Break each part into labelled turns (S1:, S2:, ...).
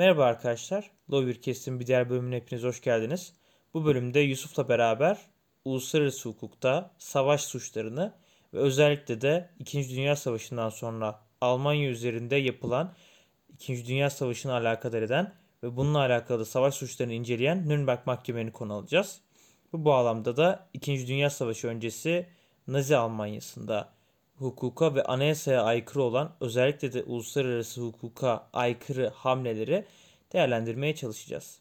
S1: Merhaba arkadaşlar. Lawyer Kestim bir diğer bölümüne hepiniz hoş geldiniz. Bu bölümde Yusuf'la beraber uluslararası hukukta savaş suçlarını ve özellikle de 2. Dünya Savaşı'ndan sonra Almanya üzerinde yapılan 2. Dünya Savaşı'na alakadar eden ve bununla alakalı savaş suçlarını inceleyen Nürnberg Mahkemeni konu alacağız. Bu bağlamda da 2. Dünya Savaşı öncesi Nazi Almanya'sında hukuka ve anayasaya aykırı olan özellikle de uluslararası hukuka aykırı hamleleri değerlendirmeye çalışacağız.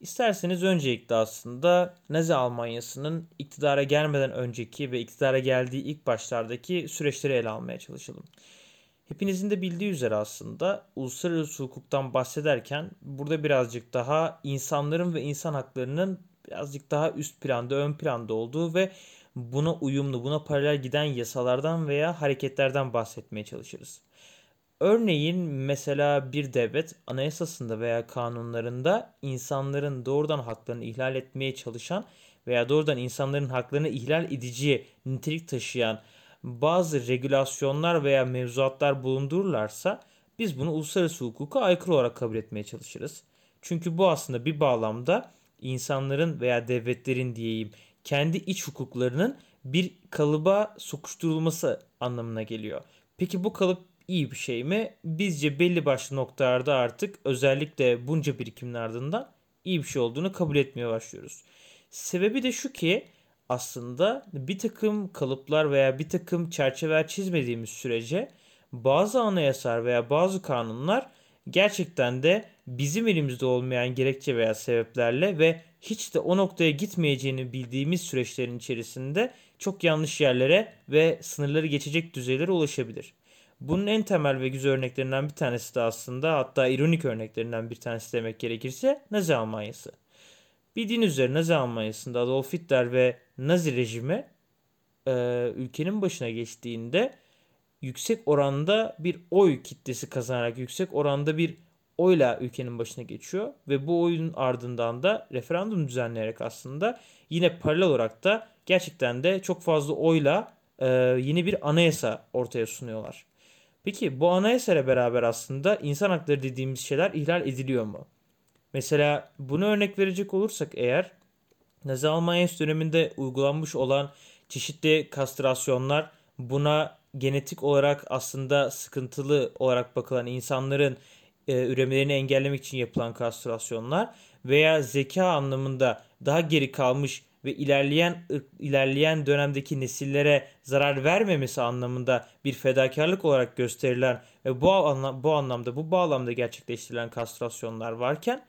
S1: İsterseniz öncelikle aslında Nazi Almanyası'nın iktidara gelmeden önceki ve iktidara geldiği ilk başlardaki süreçleri ele almaya çalışalım. Hepinizin de bildiği üzere aslında uluslararası hukuktan bahsederken burada birazcık daha insanların ve insan haklarının birazcık daha üst planda, ön planda olduğu ve buna uyumlu, buna paralel giden yasalardan veya hareketlerden bahsetmeye çalışırız. Örneğin mesela bir devlet anayasasında veya kanunlarında insanların doğrudan haklarını ihlal etmeye çalışan veya doğrudan insanların haklarını ihlal edici nitelik taşıyan bazı regülasyonlar veya mevzuatlar bulundururlarsa biz bunu uluslararası hukuka aykırı olarak kabul etmeye çalışırız. Çünkü bu aslında bir bağlamda insanların veya devletlerin diyeyim kendi iç hukuklarının bir kalıba sokuşturulması anlamına geliyor. Peki bu kalıp iyi bir şey mi? Bizce belli başlı noktalarda artık özellikle bunca birikimin ardından iyi bir şey olduğunu kabul etmeye başlıyoruz. Sebebi de şu ki aslında bir takım kalıplar veya bir takım çerçeveler çizmediğimiz sürece bazı anayasar veya bazı kanunlar gerçekten de bizim elimizde olmayan gerekçe veya sebeplerle ve hiç de o noktaya gitmeyeceğini bildiğimiz süreçlerin içerisinde çok yanlış yerlere ve sınırları geçecek düzeylere ulaşabilir. Bunun en temel ve güzel örneklerinden bir tanesi de aslında hatta ironik örneklerinden bir tanesi demek gerekirse Nazi Almanyası. Bildiğiniz üzere Nazi Almanyası'nda Adolf Hitler ve Nazi rejimi e, ülkenin başına geçtiğinde yüksek oranda bir oy kitlesi kazanarak yüksek oranda bir oyla ülkenin başına geçiyor ve bu oyun ardından da referandum düzenleyerek aslında yine paralel olarak da gerçekten de çok fazla oyla e, yeni bir anayasa ortaya sunuyorlar. Peki bu anayasayla beraber aslında insan hakları dediğimiz şeyler ihlal ediliyor mu? Mesela bunu örnek verecek olursak eğer Nazi Almanyası döneminde uygulanmış olan çeşitli kastrasyonlar buna genetik olarak aslında sıkıntılı olarak bakılan insanların e, üremelerini engellemek için yapılan kastrasyonlar veya zeka anlamında daha geri kalmış ve ilerleyen ilerleyen dönemdeki nesillere zarar vermemesi anlamında bir fedakarlık olarak gösterilen ve bu bu anlamda bu bağlamda gerçekleştirilen kastrasyonlar varken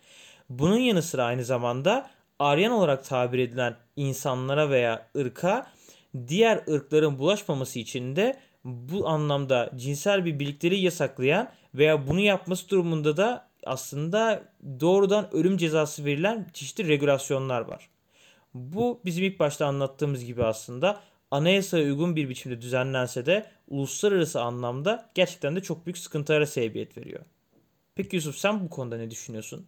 S1: bunun yanı sıra aynı zamanda Aryan olarak tabir edilen insanlara veya ırka diğer ırkların bulaşmaması için de bu anlamda cinsel bir birlikteliği yasaklayan veya bunu yapması durumunda da aslında doğrudan ölüm cezası verilen çeşitli regülasyonlar var. Bu bizim ilk başta anlattığımız gibi aslında anayasaya uygun bir biçimde düzenlense de uluslararası anlamda gerçekten de çok büyük sıkıntılara sebebiyet veriyor. Peki Yusuf sen bu konuda ne düşünüyorsun?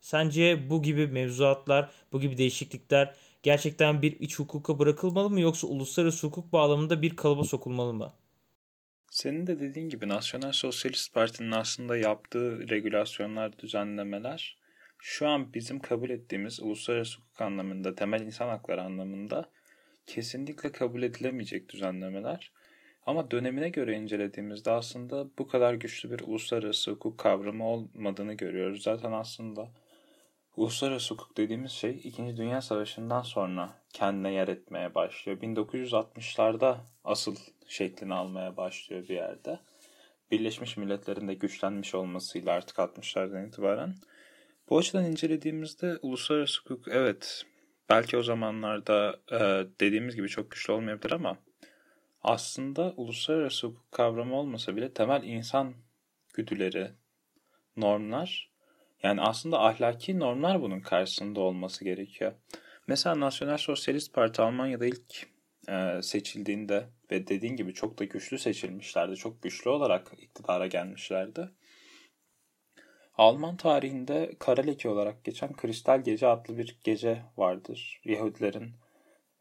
S1: Sence bu gibi mevzuatlar, bu gibi değişiklikler gerçekten bir iç hukuka bırakılmalı mı yoksa uluslararası hukuk bağlamında bir kalıba sokulmalı mı?
S2: Senin de dediğin gibi Nasyonel Sosyalist Parti'nin aslında yaptığı regülasyonlar, düzenlemeler şu an bizim kabul ettiğimiz uluslararası hukuk anlamında, temel insan hakları anlamında kesinlikle kabul edilemeyecek düzenlemeler. Ama dönemine göre incelediğimizde aslında bu kadar güçlü bir uluslararası hukuk kavramı olmadığını görüyoruz. Zaten aslında uluslararası hukuk dediğimiz şey 2. Dünya Savaşı'ndan sonra kendine yer etmeye başlıyor. 1960'larda asıl şeklini almaya başlıyor bir yerde. Birleşmiş Milletler'in de güçlenmiş olmasıyla artık 60'lardan itibaren. Bu açıdan incelediğimizde uluslararası hukuk evet belki o zamanlarda e, dediğimiz gibi çok güçlü olmayabilir ama aslında uluslararası hukuk kavramı olmasa bile temel insan güdüleri, normlar yani aslında ahlaki normlar bunun karşısında olması gerekiyor. Mesela Nasyonel Sosyalist Parti Almanya'da ilk e, seçildiğinde ve dediğin gibi çok da güçlü seçilmişlerdi. Çok güçlü olarak iktidara gelmişlerdi. Alman tarihinde kara leke olarak geçen Kristal Gece adlı bir gece vardır. Yahudilerin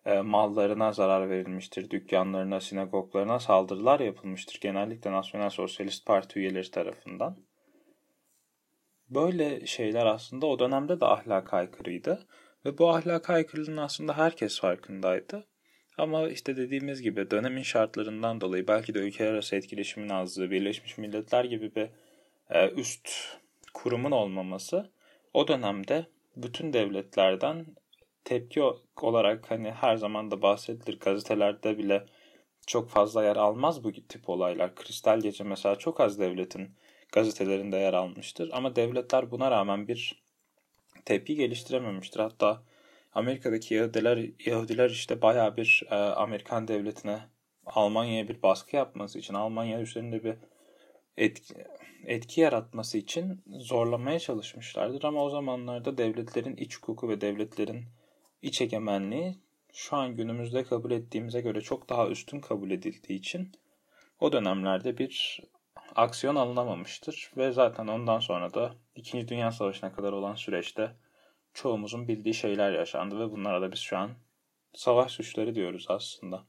S2: e, mallarına zarar verilmiştir. Dükkanlarına, sinagoglarına saldırılar yapılmıştır. Genellikle Nasyonel Sosyalist Parti üyeleri tarafından. Böyle şeyler aslında o dönemde de ahlak aykırıydı. Ve bu ahlak aykırılığının aslında herkes farkındaydı. Ama işte dediğimiz gibi dönemin şartlarından dolayı belki de ülkeler arası etkileşimin azlığı, Birleşmiş Milletler gibi bir e, üst kurumun olmaması o dönemde bütün devletlerden tepki olarak hani her zaman da bahsedilir gazetelerde bile çok fazla yer almaz bu tip olaylar. Kristal Gece mesela çok az devletin gazetelerinde yer almıştır. Ama devletler buna rağmen bir tepki geliştirememiştir. Hatta Amerika'daki Yahudiler, Yahudiler işte baya bir e, Amerikan devletine Almanya'ya bir baskı yapması için, Almanya üzerinde bir etki, etki yaratması için zorlamaya çalışmışlardır. Ama o zamanlarda devletlerin iç hukuku ve devletlerin iç egemenliği şu an günümüzde kabul ettiğimize göre çok daha üstün kabul edildiği için o dönemlerde bir aksiyon alınamamıştır ve zaten ondan sonra da 2. Dünya Savaşı'na kadar olan süreçte çoğumuzun bildiği şeyler yaşandı ve bunlara da biz şu an savaş suçları diyoruz aslında.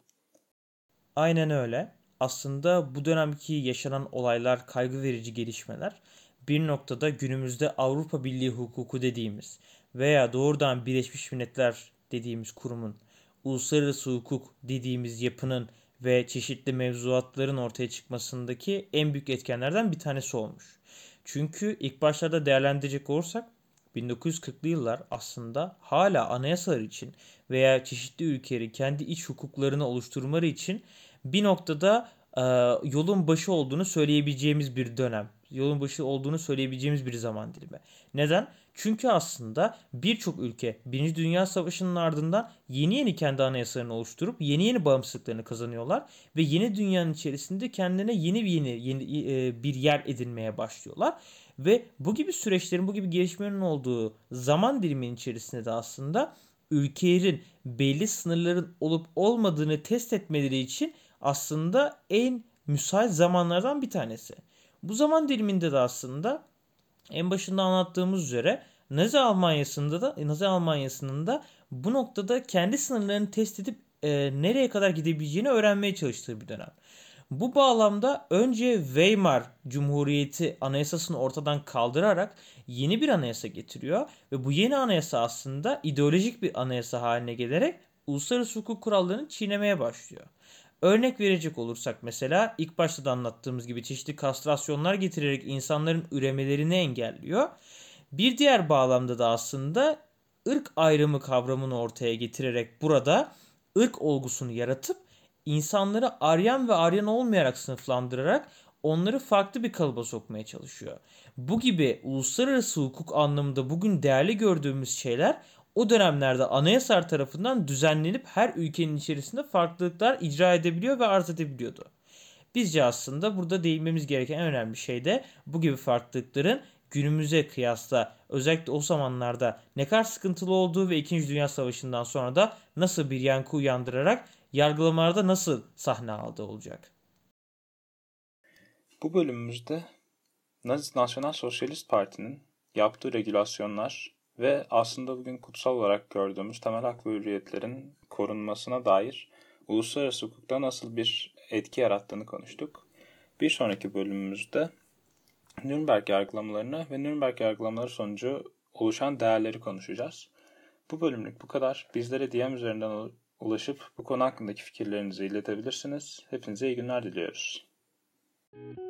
S1: Aynen öyle. Aslında bu dönemki yaşanan olaylar, kaygı verici gelişmeler bir noktada günümüzde Avrupa Birliği hukuku dediğimiz veya doğrudan Birleşmiş Milletler dediğimiz kurumun, uluslararası hukuk dediğimiz yapının ve çeşitli mevzuatların ortaya çıkmasındaki en büyük etkenlerden bir tanesi olmuş. Çünkü ilk başlarda değerlendirecek olursak 1940'lı yıllar aslında hala anayasalar için veya çeşitli ülkelerin kendi iç hukuklarını oluşturmaları için bir noktada e, yolun başı olduğunu söyleyebileceğimiz bir dönem. Yolun başı olduğunu söyleyebileceğimiz bir zaman dilimi. Neden? Çünkü aslında birçok ülke Birinci Dünya Savaşı'nın ardından yeni yeni kendi anayasalarını oluşturup yeni yeni bağımsızlıklarını kazanıyorlar ve yeni dünyanın içerisinde kendine yeni yeni, yeni e, bir yer edinmeye başlıyorlar. Ve bu gibi süreçlerin, bu gibi gelişmelerin olduğu zaman diliminin içerisinde de aslında ülkelerin belli sınırların olup olmadığını test etmeleri için aslında en müsait zamanlardan bir tanesi. Bu zaman diliminde de aslında en başında anlattığımız üzere Nazi Almanya'sında da Nazi Almanya'sının da bu noktada kendi sınırlarını test edip e, nereye kadar gidebileceğini öğrenmeye çalıştığı bir dönem. Bu bağlamda önce Weimar Cumhuriyeti anayasasını ortadan kaldırarak yeni bir anayasa getiriyor ve bu yeni anayasa aslında ideolojik bir anayasa haline gelerek uluslararası hukuk kurallarını çiğnemeye başlıyor. Örnek verecek olursak mesela ilk başta da anlattığımız gibi çeşitli kastrasyonlar getirerek insanların üremelerini engelliyor. Bir diğer bağlamda da aslında ırk ayrımı kavramını ortaya getirerek burada ırk olgusunu yaratıp insanları aryan ve aryan olmayarak sınıflandırarak onları farklı bir kalıba sokmaya çalışıyor. Bu gibi uluslararası hukuk anlamında bugün değerli gördüğümüz şeyler o dönemlerde anayasar tarafından düzenlenip her ülkenin içerisinde farklılıklar icra edebiliyor ve arz edebiliyordu. Bizce aslında burada değinmemiz gereken en önemli şey de bu gibi farklılıkların günümüze kıyasla özellikle o zamanlarda ne kadar sıkıntılı olduğu ve 2. Dünya Savaşı'ndan sonra da nasıl bir yankı uyandırarak yargılamalarda nasıl sahne aldı olacak.
S2: Bu bölümümüzde Nazi Nasyonal Sosyalist Parti'nin yaptığı regülasyonlar ve aslında bugün kutsal olarak gördüğümüz temel hak ve hürriyetlerin korunmasına dair uluslararası hukukta nasıl bir etki yarattığını konuştuk. Bir sonraki bölümümüzde Nürnberg yargılamalarını ve Nürnberg yargılamaları sonucu oluşan değerleri konuşacağız. Bu bölümlük bu kadar. Bizlere DM üzerinden ulaşıp bu konu hakkındaki fikirlerinizi iletebilirsiniz. Hepinize iyi günler diliyoruz. Müzik